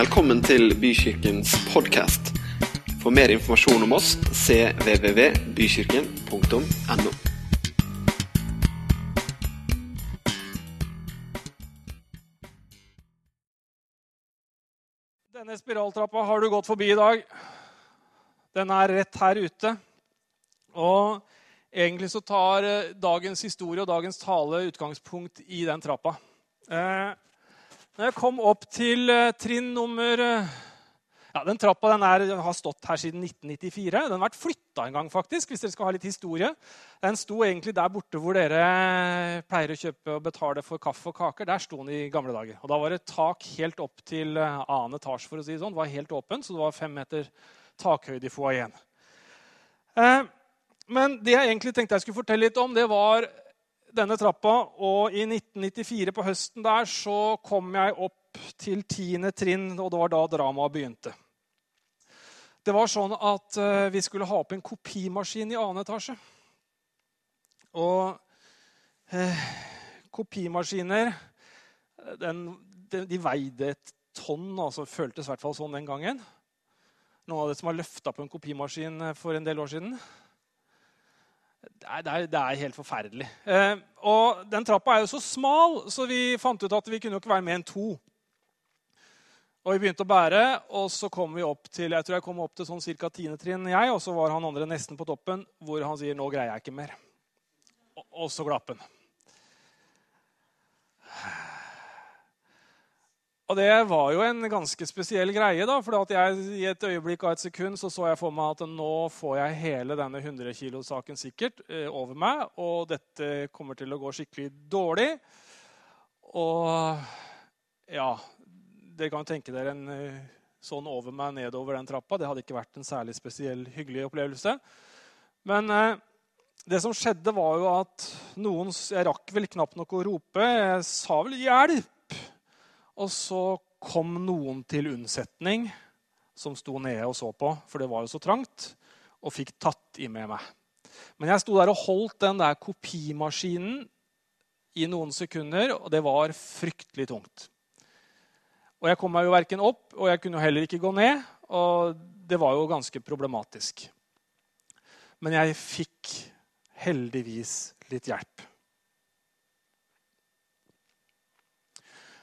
Velkommen til Bykirkens podkast. For mer informasjon om oss cvvvbykirken.no. Denne spiraltrappa har du gått forbi i dag. Den er rett her ute. Og egentlig så tar eh, dagens historie og dagens tale utgangspunkt i den trappa. Eh, når jeg kom opp til eh, trinn nummer eh, ja, Den trappa den er, har stått her siden 1994. Den har vært flytta en gang, faktisk, hvis dere skal ha litt historie. Den sto egentlig der borte hvor dere pleier å kjøpe og betale for kaffe og kaker. Der sto den i gamle dager. Og Da var det tak helt opp til eh, annen etasje. for å si Det sånn. Det var helt åpent, så det var fem meter takhøyde i foajeen. Eh, men det jeg egentlig tenkte jeg skulle fortelle litt om, det var denne trappa. Og i 1994 på høsten der så kom jeg opp til tiende trinn, og det var da dramaet begynte. Det var sånn at eh, vi skulle ha opp en kopimaskin i annen etasje. Og eh, kopimaskiner den, de, de veide et tonn, altså føltes i hvert fall sånn den gangen. Noen av dere som har løfta på en kopimaskin eh, for en del år siden? Det er, det er, helt forferdelig. Eh, og den trappa er jo så smal, så vi fant ut at vi kunne jo ikke være med enn to. Og Vi begynte å bære, og så kom vi opp til jeg tror jeg kom opp til sånn ca. tiende trinn. jeg, Og så var han andre nesten på toppen, hvor han sier 'nå greier jeg ikke mer'. Og, og så glapp han. Og det var jo en ganske spesiell greie. da, for I et øyeblikk av et sekund så, så jeg for meg at nå får jeg hele denne 100 kilo-saken sikkert eh, over meg. Og dette kommer til å gå skikkelig dårlig. Og ja Dere kan tenke dere en eh, sånn over meg nedover den trappa. Det hadde ikke vært en særlig spesiell hyggelig opplevelse. Men eh, det som skjedde, var jo at noen Jeg rakk vel knapt nok å rope. Jeg sa vel 'hjelp'. Og så kom noen til unnsetning som sto nede og så på, for det var jo så trangt, og fikk tatt i med meg. Men jeg sto der og holdt den der kopimaskinen i noen sekunder, og det var fryktelig tungt. Og jeg kom meg jo verken opp, og jeg kunne jo heller ikke gå ned. Og det var jo ganske problematisk. Men jeg fikk heldigvis litt hjelp.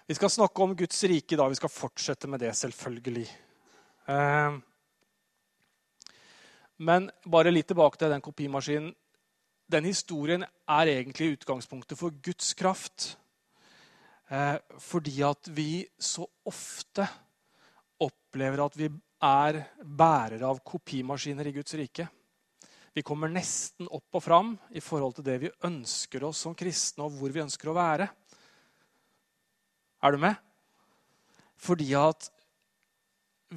Vi skal snakke om Guds rike da. Vi skal fortsette med det, selvfølgelig. Eh, men bare litt tilbake til den kopimaskinen. Den historien er egentlig utgangspunktet for Guds kraft. Eh, fordi at vi så ofte opplever at vi er bærere av kopimaskiner i Guds rike. Vi kommer nesten opp og fram i forhold til det vi ønsker oss som kristne, og hvor vi ønsker å være. Er du med? Fordi at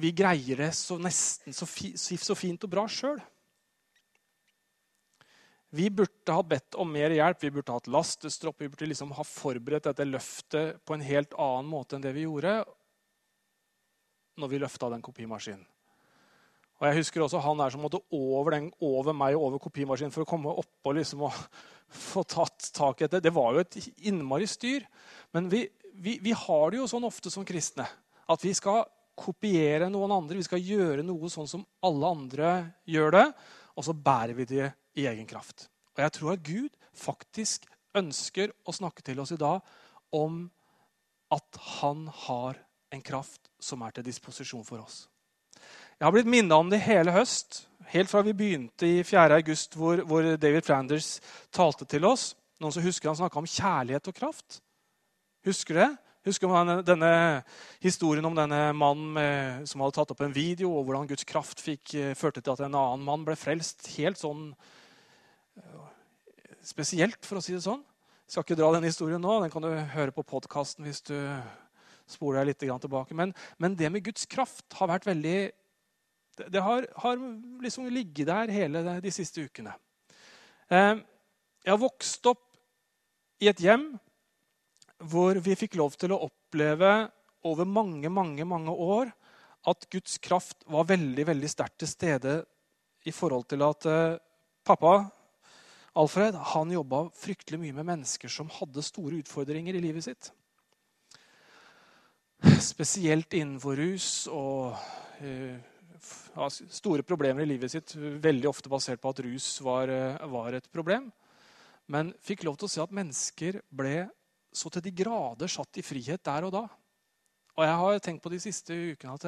vi greier det så nesten så, fi, så fint og bra sjøl. Vi burde ha bedt om mer hjelp, vi burde ha hatt lastestropp. Vi burde liksom ha forberedt dette løftet på en helt annen måte enn det vi gjorde når vi løfta den kopimaskinen. Og jeg husker også Han der som måtte over, den, over meg og over kopimaskinen for å komme opp og liksom få tatt tak i dette. Det var jo et innmari styr. Men vi, vi, vi, har det jo sånn ofte som kristne at vi skal kopiere noen andre. Vi skal gjøre noe sånn som alle andre gjør det, og så bærer vi det i egen kraft. Og jeg tror at Gud faktisk ønsker å snakke til oss i dag om at han har en kraft som er til disposisjon for oss. Jeg har blitt minnet om det hele høst, helt fra vi begynte i 4. august, hvor, hvor David Flanders talte til oss. Noen som husker han snakka om kjærlighet og kraft? Husker du det? Husker man denne, historien om denne mannen som hadde tatt opp en video, og hvordan Guds kraft fikk, eh, førte til at en annen mann ble frelst? Helt sånn eh, spesielt, for å si det sånn. Jeg skal ikke dra den historien nå. Den kan du høre på podkasten hvis du spoler deg litt tilbake. Men, men, det med Guds kraft har vært veldig Det, det har, har, liksom ligget der hele de siste ukene. Eh, jeg har vokst opp i et hjem hvor vi fikk lov til å oppleve over mange, mange, mange år at Guds kraft var veldig veldig sterkt til stede i forhold til at eh, pappa Alfred han jobba fryktelig mye med mennesker som hadde store utfordringer i livet sitt. spesielt innenfor rus og eh, ja, store problemer i livet sitt, veldig ofte basert på at rus var, eh, var, et problem. Men fikk lov til å se at mennesker ble så til de grader satt i frihet der og da. Og jeg har tenkt på de siste ukene at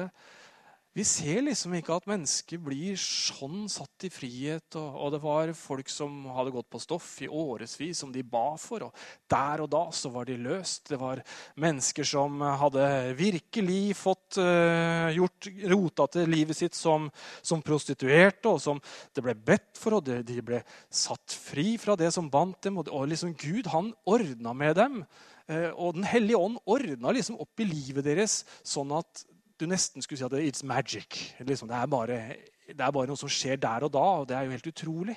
vi ser liksom ikke at mennesker blir sånn satt i frihet. Og, og, det var folk som hadde gått på stoff i årevis, som de ba for. Og der og da så var de løst. Det var mennesker som hadde virkelig fått uh, gjort rota til livet sitt som, som, prostituerte, og som det ble bedt for, og de, de ble satt fri fra det som bandt dem. Og, og liksom Gud, han ordna med dem. Uh, og Den hellige ånd ordna liksom opp i livet deres sånn at du nesten skulle si at it's magic. Liksom, det, er bare, det, er bare, noe som skjer der og da, og det er jo helt utrolig.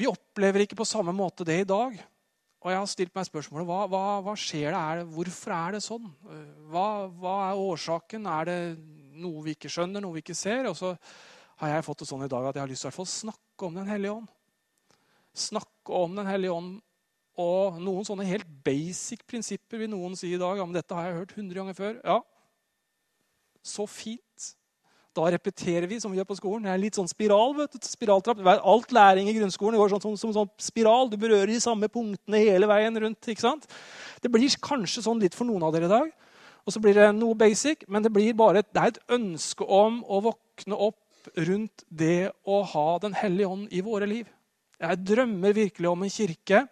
Vi opplever ikke på samme måte det i dag. Og jeg har stilt meg spørsmålet hva, hva, hva skjer det? Er det? Hvorfor er det sånn? Hva, hva, er årsaken? Er det noe vi ikke skjønner, noe vi ikke ser? Og så har jeg fått det sånn i dag at jeg har lyst til å snakke om Den hellige ånd. Snakke om Den hellige ånd og noen sånne helt basic prinsipper vil noen si i dag. Ja, men dette har jeg hørt 100 ganger før. Ja, så fint. Da repeterer vi som vi gjør på skolen. Det er litt sånn spiral. vet du, spiraltrapp. Alt læring i grunnskolen går sånn, som, som, som, spiral. Du berører de samme punktene hele veien rundt. ikke sant? Det blir kanskje sånn litt for noen av dere i dag. Og så blir det noe basic, men det, blir bare et, det er et ønske om å våkne opp rundt det å ha Den hellige ånd i våre liv. Jeg drømmer virkelig om en kirke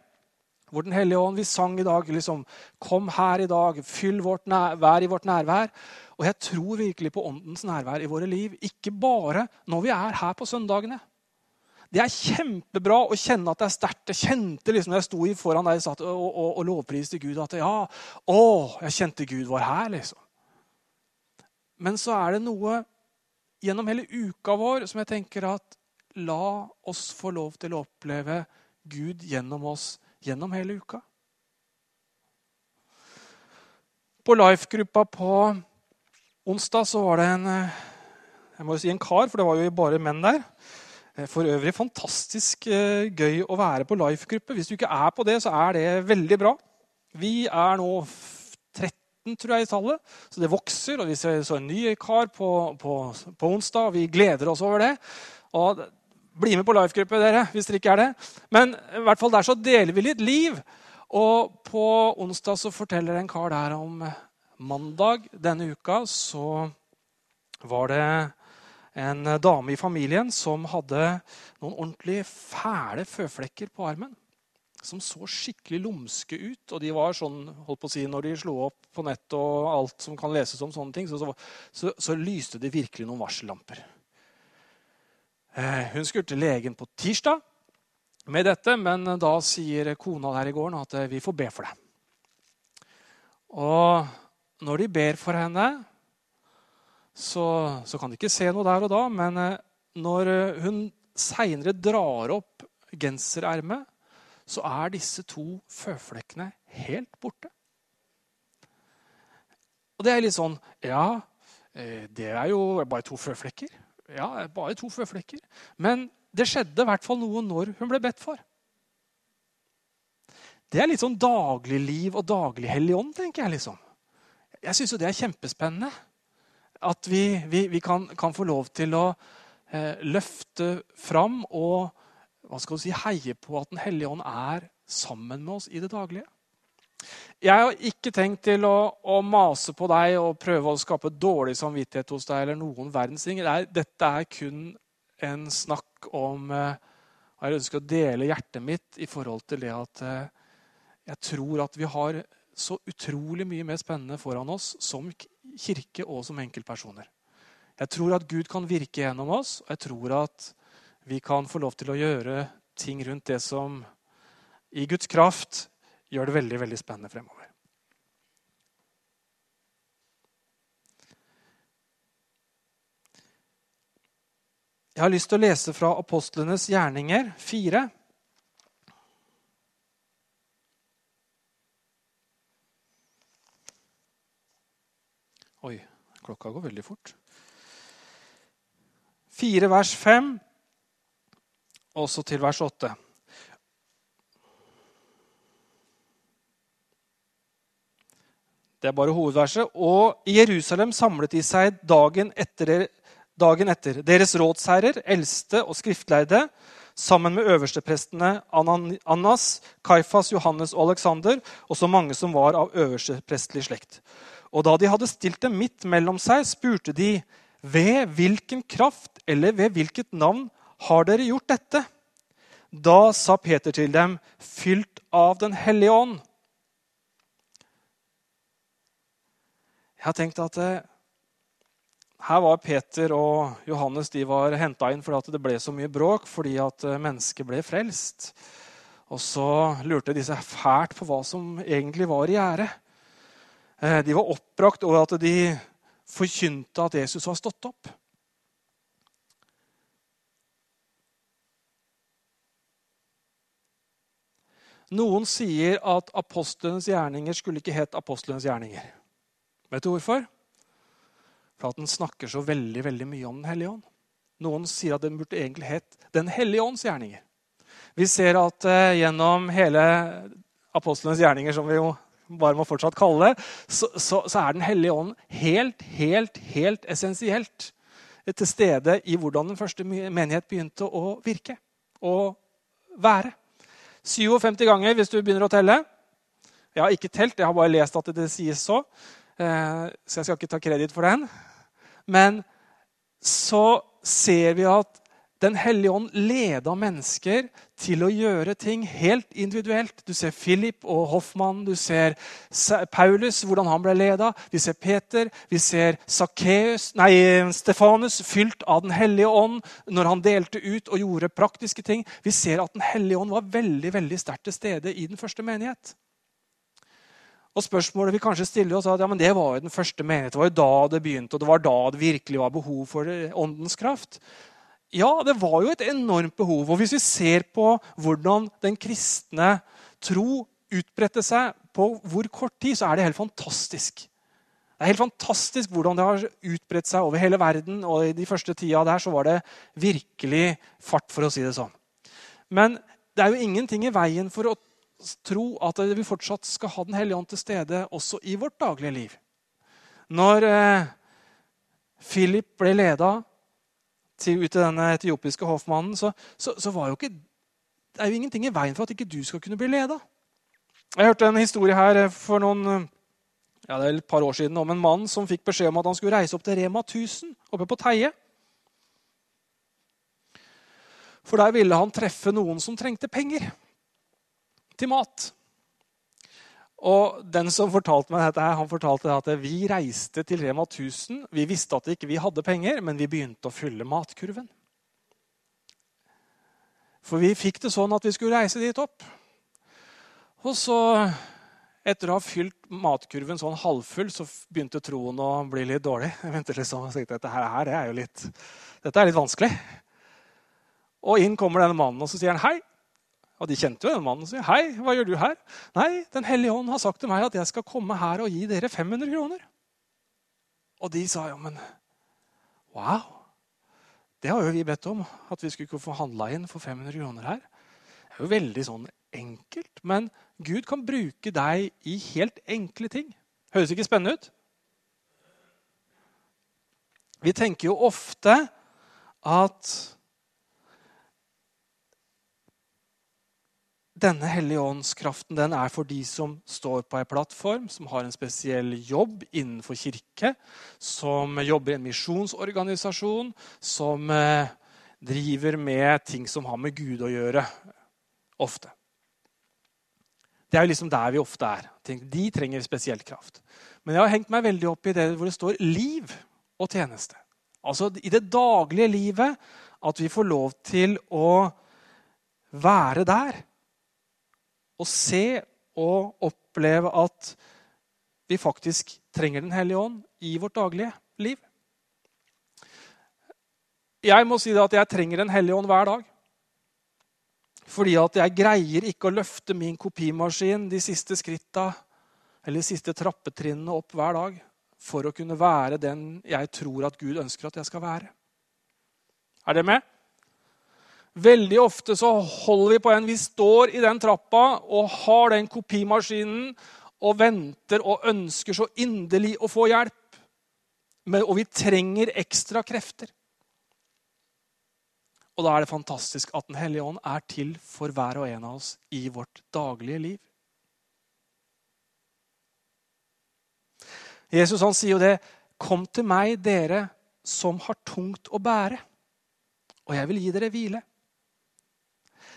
hvor Den hellige ånd, vi sang i dag liksom, Kom her i dag, fyll vårt nærvær i vårt nærvær. Og jeg tror virkelig på Åndens nærvær i våre liv. Ikke bare når vi er her på søndagene. Det er kjempebra å kjenne at det er sterkt. Jeg kjente liksom når jeg sto foran deg og, og, og, lovpriste Gud, at ja, å, jeg kjente Gud var her. liksom. Men så er det noe gjennom hele uka vår som jeg tenker at la oss få lov til å oppleve Gud gjennom oss gjennom hele uka. På Life-gruppa på onsdag så var det en jeg må jo si en kar, for det var jo bare menn der. Eh, for øvrig fantastisk eh, gøy å være på Life-gruppe. Hvis du ikke er på det, så er det veldig bra. Vi er nå 13 tror jeg, i tallet, så det vokser. og Vi så en ny kar på, på, på onsdag, og vi gleder oss over det. Og bli med på life-gruppe, dere, hvis dere ikke er det. Men i hvert fall der så deler vi litt liv. Og på onsdag så forteller en kar der om mandag denne uka så var det en dame i familien som hadde noen ordentlig fæle føflekker på armen. Som så skikkelig lumske ut. Og de var sånn, holdt på å si, når de slo opp på nett og alt som kan leses om sånne ting, så, så, så lyste det virkelig noen varsellamper. Eh, hun skulle til legen på tirsdag med dette, men da sier kona der i gården at eh, vi får be for det. Og når de ber for henne, så, så kan de ikke se noe der og da, men eh, når hun seinere drar opp genserermet, så er disse to føflekkene helt borte. Og det er litt sånn Ja, det er jo bare to føflekker. Ja, bare to føflekker. Men det skjedde i hvert fall noe når hun ble bedt for. Det er litt sånn dagligliv og daglig hellig ånd, tenker jeg. liksom. Jeg syns det er kjempespennende. At vi, vi, vi kan, kan, få lov til å eh, løfte fram og hva skal du si, heie på at Den hellige ånd er sammen med oss i det daglige. Jeg har ikke tenkt til å, å, mase på deg og prøve å skape dårlig samvittighet hos deg. eller noen verdens ting. dette er kun en snakk om eh, Jeg ønsker å dele hjertet mitt i forhold til det at eh, jeg tror at vi har så utrolig mye mer spennende foran oss som kirke og som enkeltpersoner. Jeg tror at Gud kan virke gjennom oss, og jeg tror at vi kan få lov til å gjøre ting rundt det som i Guds kraft gjør det veldig, veldig spennende fremover. Jeg har lyst til å lese fra apostlenes gjerninger 4. Oi, klokka går veldig fort. 4 vers 5, også til vers 8. Det er bare hovedverset. Og i Jerusalem samlet de seg dagen etter, dagen etter. Deres rådsherrer, eldste og skriftleide, sammen med øversteprestene Annas, Kaifas, Johannes og Aleksander, og så mange som var av øversteprestlig slekt. Og da de hadde stilt dem midt mellom seg, spurte de, ved hvilken kraft eller ved hvilket navn har dere gjort dette? Da sa Peter til dem, fylt av Den hellige ånd. Jeg har tenkt at eh, her var Peter og Johannes de var henta inn fordi det ble så mye bråk fordi at eh, mennesket ble frelst. Og så lurte de seg fælt på hva som egentlig var i gjære. Eh, de var oppbrakt over at de forkynte at Jesus var stått opp. Noen sier at apostlenes gjerninger skulle ikke hett apostlenes gjerninger. Vet du hvorfor? For at den snakker så veldig veldig mye om Den hellige ånd. Noen sier at den burde egentlig hett Den hellige ånds gjerninger. Vi ser at uh, gjennom hele apostlenes gjerninger, som vi jo bare må fortsatt kalle det, så, så, så er Den hellige ånd helt, helt, helt essensielt til stede i hvordan den første menighet begynte å virke og være. 57 ganger hvis du begynner å telle. Jeg har ikke telt, jeg har bare lest at det sies så. Eh, så jeg skal ikke ta kreditt for den. Men så ser vi at Den hellige ånd leda mennesker til å gjøre ting helt individuelt. Du ser Philip og Hoffmann, du ser Paulus, hvordan han ble leda. Vi ser Peter, vi ser Sakkeus, nei, Stefanus fylt av Den hellige ånd når han delte ut og gjorde praktiske ting. Vi ser at Den hellige ånd var veldig veldig sterkt til stede i den første menighet. Og spørsmålet vi kanskje stiller oss er at ja, men det var jo den første menighet. Det var jo da det begynte, og det var da det virkelig var behov for åndens kraft. Ja, det var jo et enormt behov. Og hvis vi ser på hvordan den kristne tro utbredte seg på hvor kort tid, så er det helt fantastisk. Det er helt fantastisk hvordan det har utbredt seg over hele verden. Og i de første tida der så var det virkelig fart, for å si det sånn. Men det er jo ingenting i veien for å tro at vi fortsatt skal ha Den hellige ånd til stede også i vårt daglige liv. Når eh, Philip ble leda ut til denne etiopiske hoffmannen, så, så, så var jo ikke, det er jo ingenting i veien for at ikke du skal kunne bli leda. Jeg hørte en historie her eh, for noen, ja, det er et par år siden om en mann som fikk beskjed om at han skulle reise opp til Rema 1000 oppe på Teie. For der ville han treffe noen som trengte penger til mat. Og den som fortalte meg dette, han fortalte at vi reiste til Rema 1000. Vi visste at vi ikke hadde penger, men vi begynte å fylle matkurven. For vi fikk det sånn at vi skulle reise dit opp. Og så, etter å ha fylt matkurven sånn halvfull, så begynte troen å bli litt dårlig. Jeg ventet liksom, og tenkte dette her, det er jo litt, dette er litt vanskelig. Og inn kommer denne mannen, og så sier han hei. Og de kjente jo den mannen og sier, 'Hei, hva gjør du her?' 'Nei, Den hellige ånd har sagt til meg at jeg skal komme her og gi dere 500 kroner.' Og de sa, 'Ja, men wow, det har jo vi bedt om, at vi skulle få handla inn for 500 kroner her.' Det er jo veldig sånn enkelt, men Gud kan bruke deg i helt enkle ting. Høres ikke spennende ut? Vi tenker jo ofte at denne hellige åndskraften den er for de som står på ei plattform, som har en spesiell jobb innenfor kirke, som jobber i en misjonsorganisasjon, som eh, driver med ting som har med Gud å gjøre. Ofte. Det er jo liksom der vi ofte er. De trenger spesiell kraft. Men jeg har hengt meg veldig opp i det hvor det står liv og tjeneste. Altså i det daglige livet at vi får lov til å være der å se og oppleve at vi faktisk trenger Den hellige ånd i vårt daglige liv. Jeg må si at jeg trenger Den hellige ånd hver dag. Fordi at jeg greier ikke å løfte min kopimaskin de siste skritta eller de siste trappetrinnene opp hver dag for å kunne være den jeg tror at Gud ønsker at jeg skal være. Er dere med? Veldig ofte så holder vi på en Vi står i den trappa og har den kopimaskinen og venter og ønsker så inderlig å få hjelp. Men, og vi trenger ekstra krefter. Og da er det fantastisk at Den hellige ånd er til for hver og en av oss i vårt daglige liv. Jesus han sier jo det. Kom til meg, dere som har tungt å bære, og jeg vil gi dere hvile.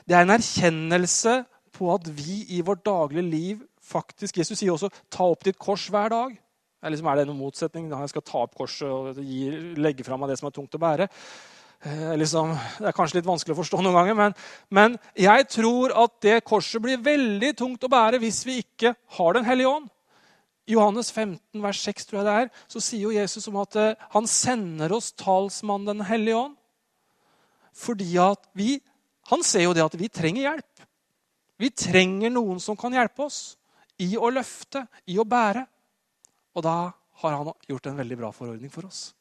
Det er en erkjennelse på at vi i vårt daglige liv faktisk Jesus sier også 'ta opp ditt kors hver dag'. Liksom, er det noen motsetning? Da jeg skal ta opp korset og gi, legge fra meg det som er tungt å bære. Eh, liksom, det er kanskje litt vanskelig å forstå noen ganger, men, men, jeg tror at det korset blir veldig tungt å bære hvis vi ikke har Den hellige ånd. I Johannes 15, vers 6 tror jeg det er, så sier jo Jesus om at eh, han sender oss talsmannen Den hellige ånd. Fordi at vi Han ser jo det at vi trenger hjelp. Vi trenger noen som kan hjelpe oss i å løfte, i å bære. Og da har han gjort en veldig bra forordning for oss.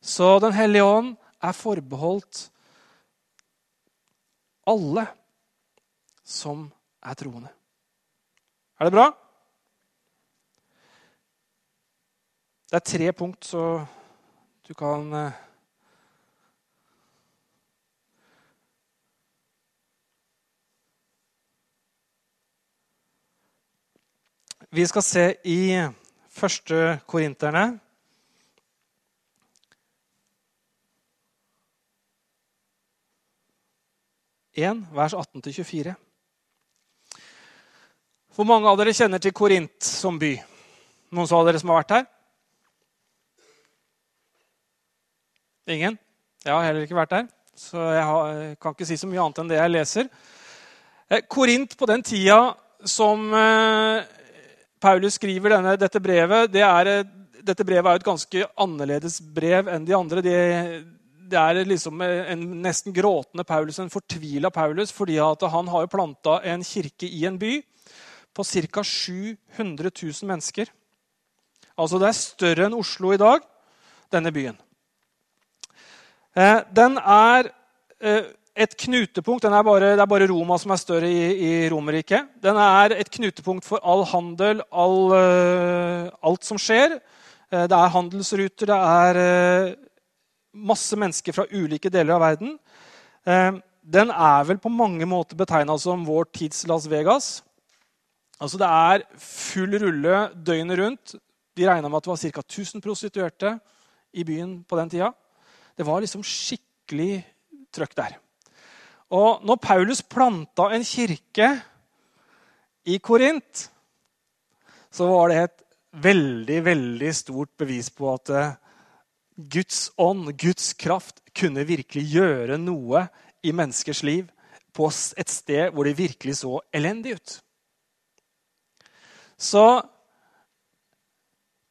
Så Den hellige ånd er forbeholdt alle som er troende. Er det bra? Det er tre punkt, så du kan Vi skal se i første Korinterne. En, vers 18-24. Hvor mange av dere kjenner til Korint som by? Noen av dere som har vært her? Ingen? Jeg har heller ikke vært der, så jeg kan ikke si så mye annet enn det jeg leser. Eh, Korint på den tida som eh, Paulus skriver denne, dette brevet, det er, dette brevet er et ganske annerledes brev enn de andre. Det, det er liksom en nesten gråtende Paulus, en fortvila Paulus, fordi han har planta en kirke i en by på ca. 700 000 mennesker. Altså det er større enn Oslo i dag, denne byen. Eh, den er eh, et knutepunkt. Er bare, det er bare Roma som er større i, i Romerriket. Den er et knutepunkt for all handel, all, uh, alt som skjer. Uh, det er handelsruter, det er uh, masse mennesker fra ulike deler av verden. den er vel på mange måter betegna som vår tids Las Vegas. Altså Det er full rulle døgnet rundt. De regna med at det var ca. 1000 prostituerte i byen på den tida. Det var liksom skikkelig trøkk der. Og når Paulus planta en kirke i Korint, så var det et veldig, veldig stort bevis på at eh, Guds ånd, Guds kraft, kunne virkelig gjøre noe i menneskers liv på et sted hvor det virkelig så elendig ut. Så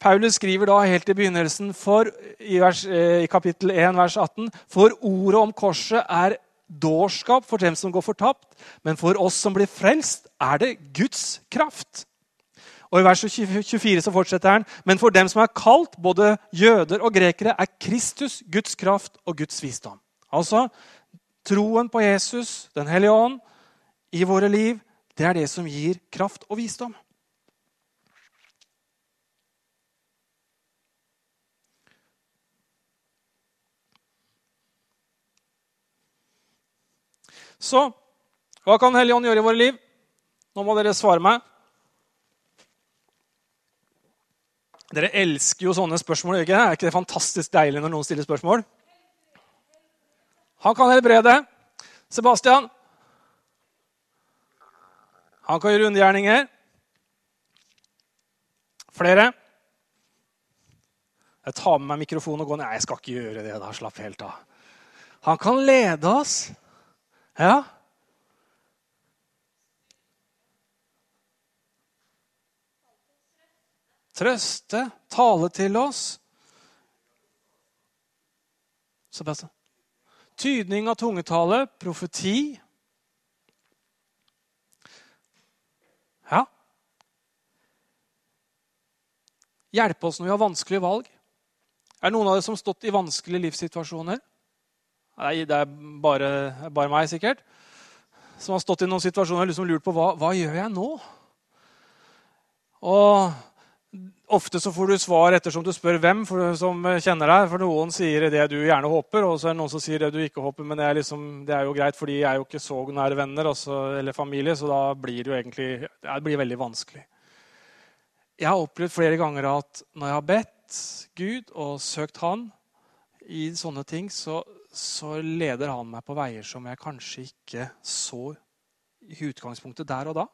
Paulus skriver da helt i begynnelsen for, i, vers, eh, i kapittel 1, vers 18.: For ordet om korset er dårskap for dem som går fortapt, men for oss som blir frelst, er det Guds kraft. Og I vers 24 så fortsetter han, men for dem som er kalt, både jøder og grekere, er Kristus Guds kraft og Guds visdom. Altså, troen på Jesus, Den hellige ånd, i våre liv, det er det som gir kraft og visdom. Så hva kan Helligånd gjøre i våre liv? Nå må dere svare meg. Dere elsker jo sånne spørsmål. ikke? Er ikke det fantastisk deilig når noen stiller spørsmål? Han kan helbrede. Sebastian. Han kan gjøre undergjerninger. Flere? Jeg tar med meg mikrofonen og går ned. Nei, jeg skal ikke gjøre det. da, Slapp helt av. Han kan lede oss. Ja? Trøste, tale til oss. Sebastian. Tydning av tungetale, profeti. Ja. Hjelpe oss når vi har vanskelige valg. Er det noen av dere som har stått i vanskelige livssituasjoner? Nei, det er bare, bare meg, sikkert. som har stått i noen situasjoner og liksom lurt på hva, hva gjør jeg nå. Og ofte så får du svar ettersom du spør hvem for, som kjenner deg. For noen sier det du gjerne håper, og så er det noen som sier det du ikke håper. Men det er, liksom, det er jo greit, for de er jo ikke så nære venner også, eller familie, så da blir det jo egentlig det blir veldig vanskelig. Jeg har opplevd flere ganger at når jeg har bedt Gud og søkt Han i sånne ting, så, så leder Han meg på veier som jeg kanskje ikke så i utgangspunktet der og da.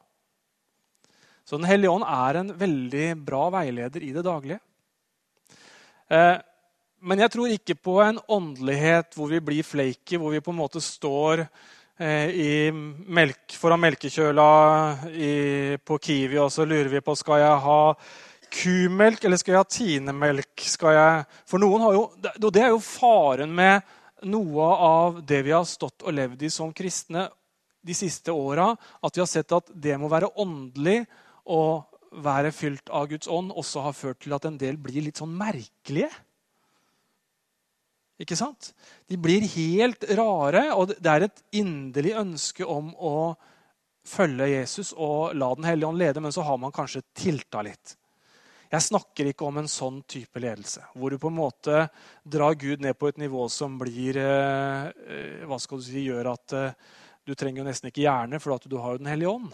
Så Den hellige ånd er en veldig bra veileder i det daglige. Eh, men jeg tror ikke på en åndelighet hvor vi blir flaky, hvor vi på en måte står eh, melk, foran melkekjøla i, på Kiwi og så lurer vi på skal jeg ha kumelk eller skal jeg ha tinemelk. Skal jeg, for noen har jo, Det er jo faren med noe av det vi har stått og levd i som kristne de siste åra. At vi har sett at det må være åndelig og være fylt av Guds ånd også har ført til at en del blir litt sånn merkelige. Ikke sant? De blir helt rare, og det er et inderlig ønske om å følge Jesus og la Den hellige ånd lede, men så har man kanskje tilta litt. Jeg snakker ikke om en sånn type ledelse, hvor du på en måte drar Gud ned på et nivå som blir eh, eh, hva skal du si, gjør at eh, du trenger jo nesten ikke hjerne, for du har jo Den hellige ånd.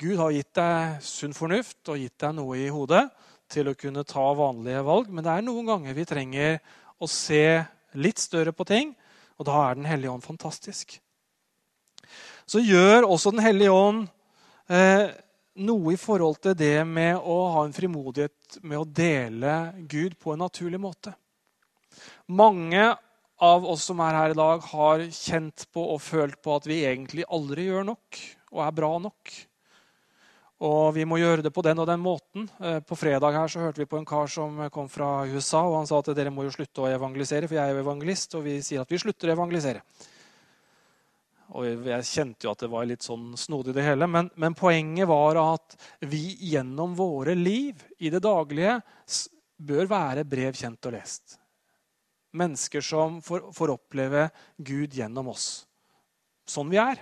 Gud har gitt deg sunn fornuft og gitt deg noe i hodet til å kunne ta vanlige valg, men det er noen ganger vi trenger å se litt større på ting, og da er Den hellige ånd fantastisk. Så gjør også Den hellige ånd eh, noe i forhold til det med å ha en frimodighet med å dele Gud på en naturlig måte. Mange av oss som er her i dag, har kjent på og følt på at vi egentlig aldri gjør nok og er bra nok. Og vi må gjøre det på den og den måten. Eh, på fredag her så hørte vi på en kar som kom fra USA. og Han sa at dere må jo slutte å evangelisere, for jeg er jo evangelist. Og vi sier at vi slutter å evangelisere. Og jeg kjente jo at det var litt sånn snodig, det hele. Men, men, poenget var at vi gjennom våre liv i det daglige bør være brev kjent og lest. Mennesker som får, får oppleve Gud gjennom oss. Sånn vi er.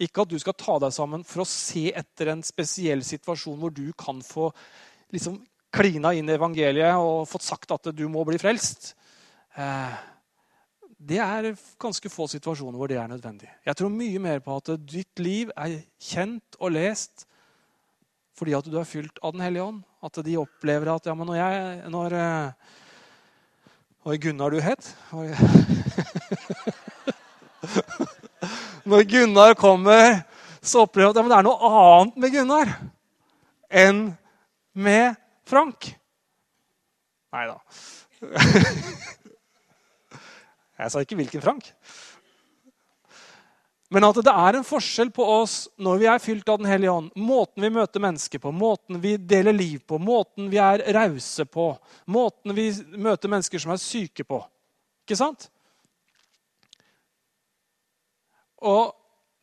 Ikke at du skal ta deg sammen for å se etter en spesiell situasjon hvor du kan få liksom, klina inn i evangeliet og fått sagt at du må bli frelst. Eh, det er ganske få situasjoner hvor det er nødvendig. Jeg tror mye mer på at ditt liv er kjent og lest fordi at du er fylt av Den hellige ånd. At de opplever at ja, men når jeg Når, eh, Gunnar du het Når Gunnar kommer, så opplever jeg at ja, det er noe annet med Gunnar enn med Frank. Nei da. Jeg sa ikke hvilken Frank. Men at det er en forskjell på oss når vi er fylt av Den hellige ånd. Måten vi møter mennesker på, måten vi deler liv på, måten vi er rause på, måten vi møter mennesker som er syke på. Ikke sant? Og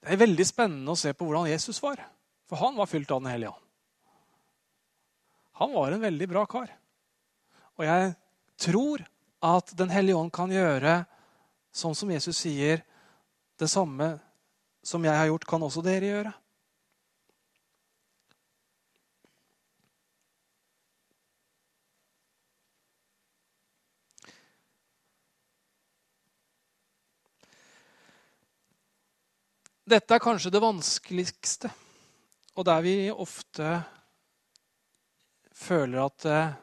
Det er veldig spennende å se på hvordan Jesus var. For han var fylt av Den hellige ånd. Han var en veldig bra kar. Og jeg tror at Den hellige ånd kan gjøre Sånn som Jesus sier, det samme som jeg har gjort, kan også dere gjøre. Dette er kanskje det vanskeligste, og der vi ofte føler at eh,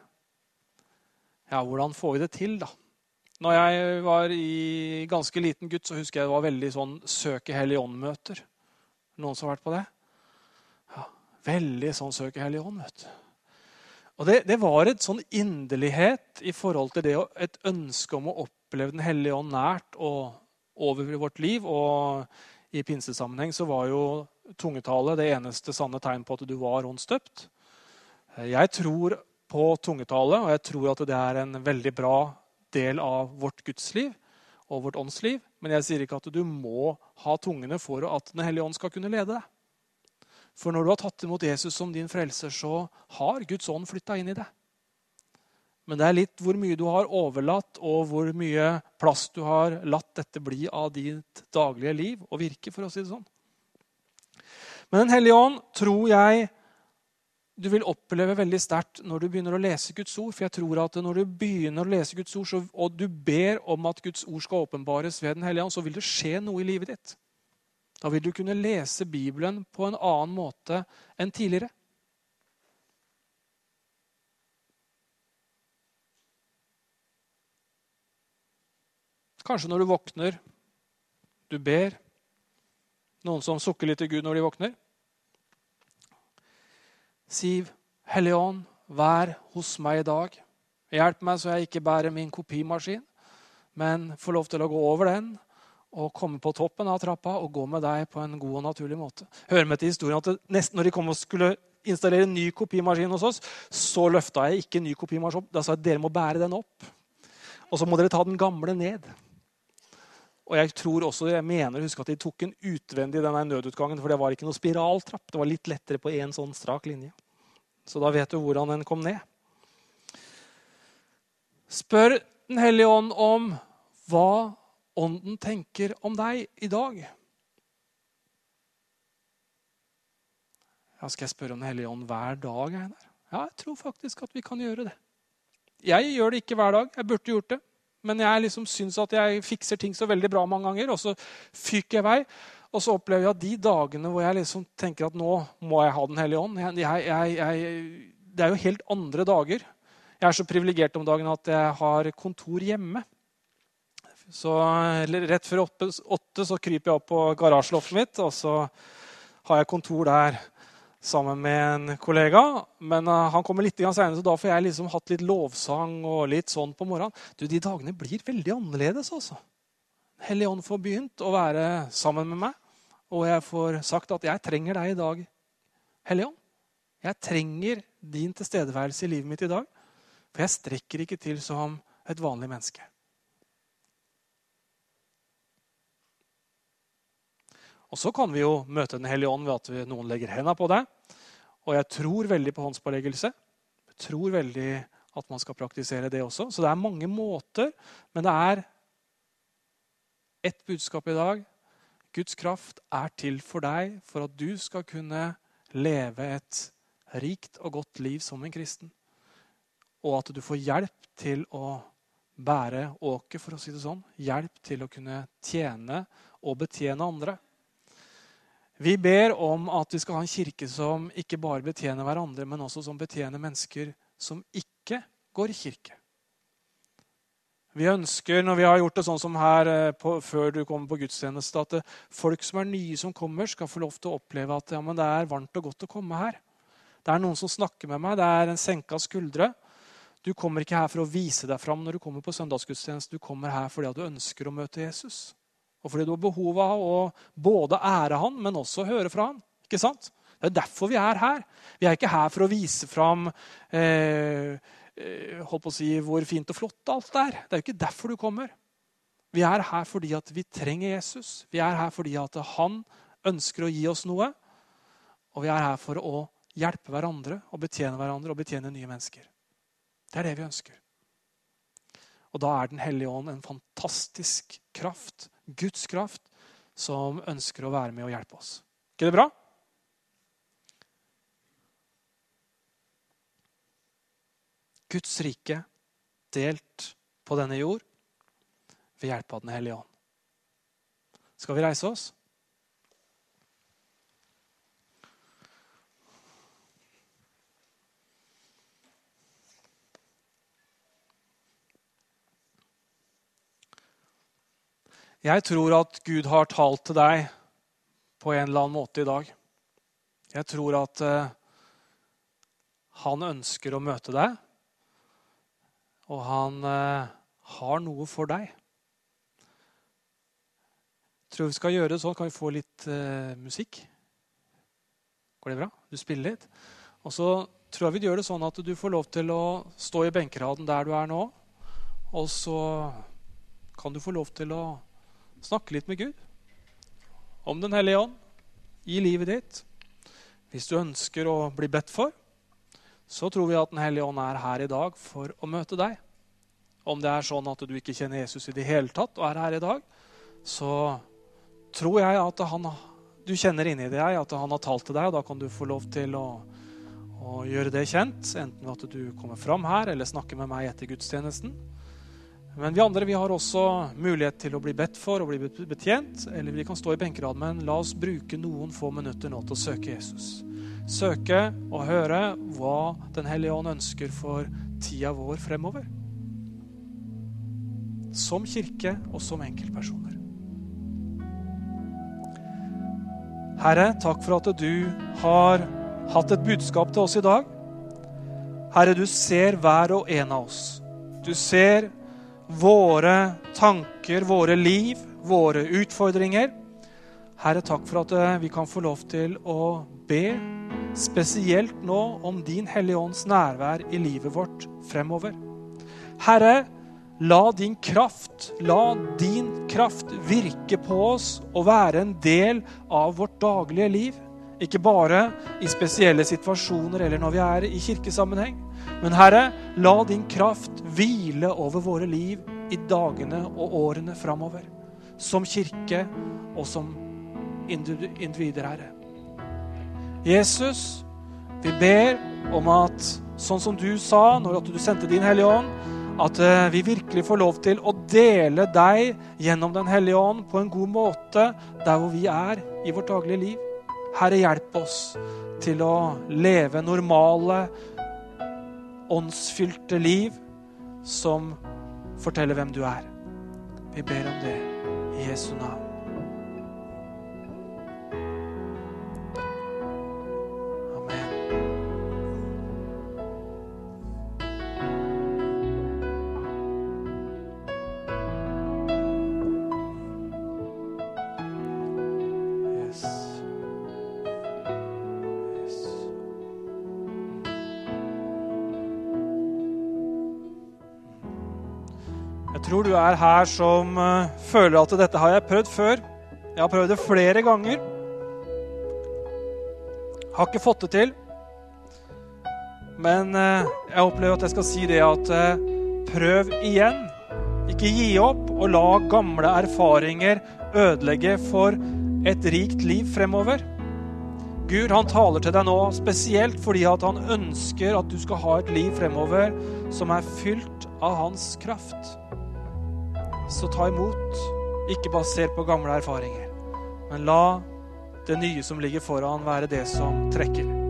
Ja, hvordan får vi det til, da? Når jeg var i ganske liten gutt, så husker jeg det var veldig sånn søke Hellig ånd-møter. Noen som har vært på det? Ja, Veldig sånn søke Hellig ånd. vet Og det, det, var et sånn inderlighet i forhold til det, et ønske om å oppleve Den hellige ånd nært og over vårt liv. Og i pinsesammenheng så var jo tungetale det eneste sanne tegn på at du var åndsdøpt. Jeg tror på tungetale, og jeg tror at det er en veldig bra del av vårt gudsliv og vårt åndsliv. Men jeg sier ikke at du må ha tungene for at Den hellige ånd skal kunne lede deg. For når du har tatt imot Jesus som din frelser, så har Guds ånd flytta inn i deg. Men det er litt hvor mye du har overlatt, og hvor mye plass du har latt dette bli av ditt daglige liv og virke. for å si det sånn. Men Den hellige ånd tror jeg du vil oppleve veldig sterkt når du begynner å lese Guds ord. For jeg tror at når du begynner å lese Guds ord, så, og du ber om at Guds ord skal åpenbares ved Den hellige ånd, så vil det skje noe i livet ditt. Da vil du kunne lese Bibelen på en annen måte enn tidligere. Kanskje når du våkner, du ber. Noen som sukker litt til Gud når de våkner. Siv, Hellige Ånd, vær hos meg i dag. Hjelp meg så jeg ikke bærer min kopimaskin, men får lov til å gå over den og komme på toppen av trappa og gå med deg på en god og naturlig måte. Hører med til historien at nesten når de kom og skulle installere en ny kopimaskin hos oss, så løfta jeg ikke en ny kopimaskin opp. Da sa jeg at dere må bære den opp. Og så må dere ta den gamle ned. Og jeg tror også, jeg mener, husk at de tok en utvendig denne nødutgangen, for det var ikke noe spiraltrapp. Det var litt lettere på én sånn strak linje. Så da vet du hvordan den kom ned. Spør Den hellige ånd om hva Ånden tenker om deg i dag. Ja, skal jeg spørre om Den hellige ånd hver dag? Einar? Ja, jeg tror faktisk at vi kan gjøre det. Jeg gjør det ikke hver dag. Jeg burde gjort det. Men jeg liksom syns at jeg fikser ting så veldig bra mange ganger, og så fyker jeg vei. Og så opplever jeg de dagene hvor jeg liksom tenker at nå må jeg ha Den hellige ånd jeg, jeg, jeg, Det er jo helt andre dager. Jeg er så privilegert om dagen at jeg har kontor hjemme. Så Rett før åtte så kryper jeg opp på garasjeloftet mitt, og så har jeg kontor der sammen med en kollega. Men uh, han kommer litt senere, så da får jeg liksom hatt litt lovsang og litt sånn på morgenen. Du, De dagene blir veldig annerledes. altså. Hellig Ånd får begynt å være sammen med meg. Og jeg får sagt at jeg trenger deg i dag, Hellig Ånd. Jeg trenger din tilstedeværelse i livet mitt i dag. For jeg strekker ikke til som et vanlig menneske. Og Så kan vi jo møte Den hellige ånd ved at noen legger hendene på deg. Og jeg tror veldig på håndspåleggelse. Jeg tror veldig at man skal praktisere det også. Så det er mange måter, men det er ett budskap i dag. Guds kraft er til for deg for at du skal kunne leve et rikt og godt liv som en kristen. Og at du får hjelp til å bære åket, for å si det sånn. Hjelp til å kunne tjene og betjene andre. Vi ber om at vi skal ha en kirke som ikke bare betjener hverandre, men også som betjener mennesker som ikke går i kirke. Vi ønsker, når vi har gjort det sånn som her eh, på, før du kommer på gudstjeneste, at eh, folk som er nye som kommer, skal få lov til å oppleve at ja, det er varmt og godt å komme her. Det er noen som snakker med meg. Det er en senka skuldre. Du kommer ikke her for å vise deg fram når du kommer på søndagsgudstjeneste. Du kommer her fordi du ønsker å møte Jesus. Og fordi du har behov av å både ære han, men også høre fra han. Ikke sant? Det er derfor vi er her. Vi er ikke her for å vise fram eh, eh holdt på å si, hvor fint og flott alt er. Det er jo ikke derfor du kommer. Vi er her fordi at vi trenger Jesus. Vi er her fordi at han ønsker å gi oss noe. Og vi er her for å hjelpe hverandre og betjene hverandre og betjene nye mennesker. Det er det vi ønsker. Og da er Den hellige ånd en fantastisk kraft Guds kraft som ønsker å være med og hjelpe oss. ikke det bra? Guds rike delt på denne jord ved hjelp av Den hellige ånd. Skal vi reise oss? Jeg tror at Gud har talt til deg på en eller annen måte i dag. Jeg tror at uh, han ønsker å møte deg, og han uh, har noe for deg. Jeg tror vi skal gjøre det sånn. Kan vi få litt uh, musikk? Går det bra? Du spiller litt? Og så tror jeg vi gjør det sånn at du får lov til å stå i benkeraden der du er nå. Og så kan du få lov til å Snakke litt med Gud om Den hellige ånd i livet ditt. Hvis du ønsker å bli bedt for, så tror vi at Den hellige ånd er her i dag for å møte deg. Om det er sånn at du ikke kjenner Jesus i det hele tatt og er her i dag, så tror jeg at han, du kjenner inni deg at han har talt til deg, og da kan du få lov til å, å gjøre det kjent. Enten ved at du kommer fram her eller snakker med meg etter gudstjenesten. Men vi andre vi har også mulighet til å bli bedt for og bli betjent. Eller vi kan stå i benkerad, men la oss bruke noen få minutter nå til å søke Jesus. Søke og høre hva Den hellige ånd ønsker for tida vår fremover som kirke og som enkeltpersoner. Herre, takk for at du har hatt et budskap til oss i dag. Herre, du ser hver og en av oss. Du ser våre tanker, våre liv, våre utfordringer. Herre, takk for at eh, vi kan få lov til å be spesielt nå om Din Hellige Ånds nærvær i livet vårt fremover. Herre, La din kraft, la din kraft virke på oss og være en del av vårt daglige liv. Ikke bare i spesielle situasjoner eller når vi er i kirkesammenheng. Men Herre, la din kraft hvile over våre liv i dagene og årene framover. Som kirke og som individer, Herre. Jesus, vi ber om at sånn som du sa når du sendte din Hellige Ånd, at eh, vi virkelig får lov til å dele deg gjennom Den hellige ånd på en god måte der hvor vi er i vårt daglige liv. Herre, hjelp oss til å leve normale, åndsfylte liv som forteller hvem du er. Vi ber om det i Jesu navn. Tror du er her som uh, føler at dette har jeg prøvd før. Jeg har prøvd det flere ganger. Har ikke fått det til. Men uh, jeg opplever at jeg skal si det at uh, prøv igjen. Ikke gi opp, og la gamle erfaringer ødelegge for et rikt liv fremover. Gud han taler til deg nå spesielt fordi at han ønsker at du skal ha et liv fremover som er fylt av hans kraft. Så ta imot, ikke basert på gamle erfaringer, men la det nye som ligger foran, være det som trekker.